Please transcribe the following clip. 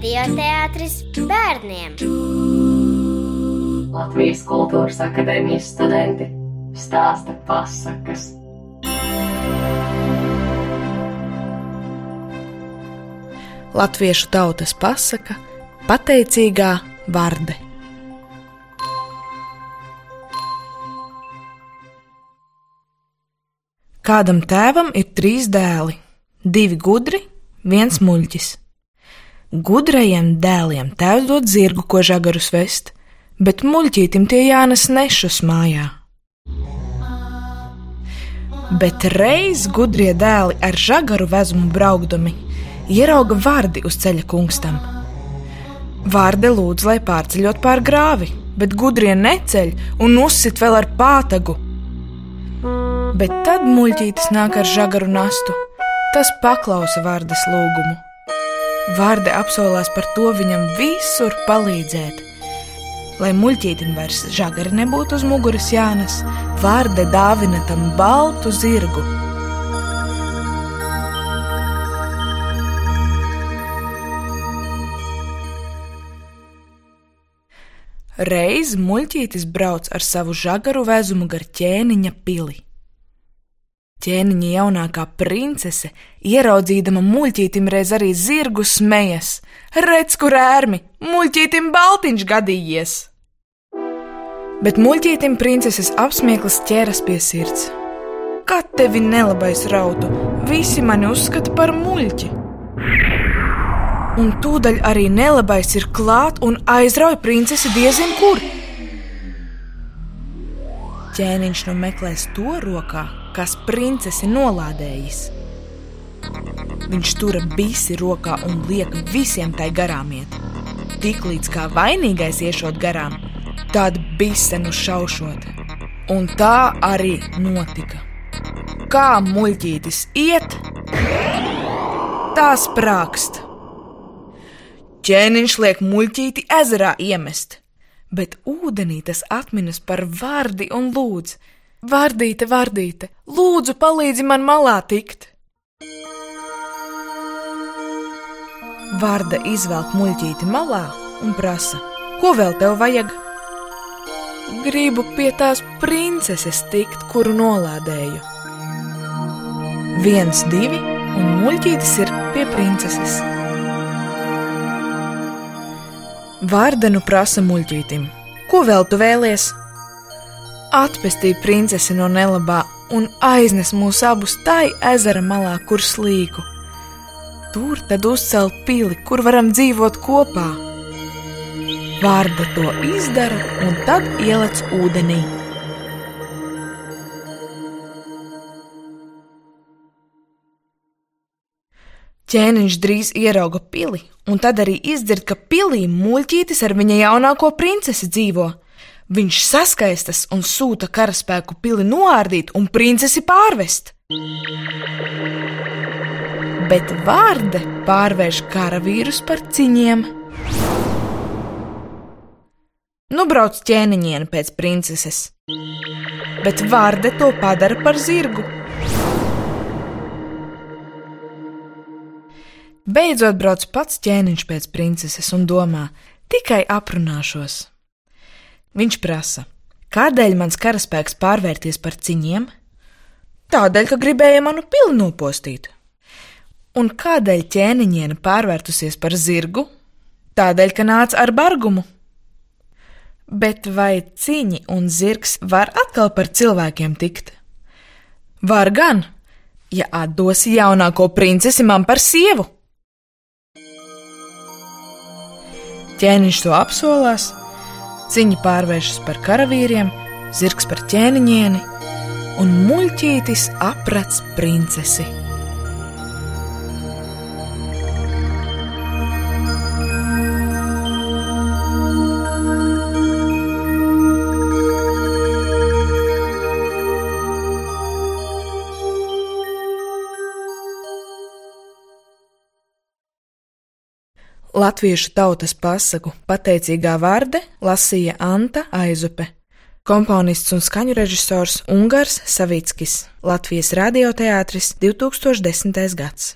Radioteātris bērniem. Latvijas Kultūras Akadēmijas studenti stāsta pasakas. Latviešu tautas pasaka - pateicīgā varde. Kādam tēvam ir trīs dēli - divi gudri, viens muļķis. Gudrajiem dēliem tēvs dod zirgu, ko žagarus vest, bet muļķītim tie jānes nešus mājā. Bet reiz gudrie dēli ar žagaru vezumu braukdami ierauga vārdi uz ceļa kungstam. Vārde lūdz, lai pārceļot pār grāvi, bet gudrie neceļ un uzsit vēl ar pātagu. Bet tad muļķītis nāk ar žagaru nastu. Tas paklausa vārdas lūgumu. Vārde apsolās par to viņam visur palīdzēt. Lai muļķītim vairs žagari nebūtu uz muguras jānes, vārde dāvina tam baltu zirgu. Reiz muļķītis brauc ar savu žagaru vezumu gar ķēniņa pili. Ķēniņa jaunākā princese, ieraudzījama muļķītim, reiz arī zirgu smejas. Redz, kur ērmi, muļķītim baltiņš gadījies! Bet muļķītim princeses apsmieklis ķēras pie sirds. Kā tevi nelabais rautu, visi mani uzskata par muļķi! Un tūdaļ arī nelabais ir klāt un aizrauj princesi diezin kur. Ķēniņš nu meklēs to rokā, kas princesi nolādējis. Viņš tura bisi rokā un liek visiem tai garām iet. Tiklīdz kā vainīgais iešot garām, tad bise nu šaušot. Un tā arī notika. Kā muļķītis iet, tā sprākst. Ķēniņš liek muļķīti ezerā iemest, bet ūdenī tas atminas par vārdi un lūdz: Vārdīte, vārdīte, lūdzu, palīdzi man malā tikt! Vārda izvelk muļķīti malā un prasa: Ko vēl tev vajag? Gribu pie tās princeses tikt, kuru nolādēju. Viens, divi, un muļķītis ir pie princeses. Vārda nu prasa muļķītim: Ko vēl tu vēlies? Atpestī princesi no nelabā un aiznes mūs abus tai ezera malā, kur slīku. Tur tad uzcelt pili, kur varam dzīvot kopā. Vārda to izdara un tad ielec ūdenī. Ķēniņš drīz ierauga pili, un tad arī izdzird, ka pilī muļķītis ar viņa jaunāko princesi dzīvo. Viņš saskaistas un sūta karaspēku pili noārdīt un princesi pārvest. Bet vārde pārvērš karavīrus par ciņiem. Nu brauc ķēniņiene pēc princeses, bet vārde to padara par zirgu. Beidzot brauc pats ķēniņš pēc princeses un domā, tikai aprunāšos. Viņš prasa, kādēļ mans karaspēks pārvērties par ciņiem? Tādēļ, ka gribēja manu pili nopostīt. Un kādēļ ķēniņiene pārvērtusies par zirgu? Tādēļ, ka nāca ar bargumu. Bet vai ciņi un zirgs var atkal par cilvēkiem tikt? Var gan, ja atdosi jaunāko princesi man par sievu. Ķēniņš to apsolās, ciņi pārvēršas par karavīriem, zirgs par ķēniņieni, un muļķītis aprec princesi. Latviešu tautas pasaku pateicīgā vārde lasīja Anta Aizupe. Komponists un skaņu režisors Ungars Savickis, Latvijas radioteātris 2010. gads.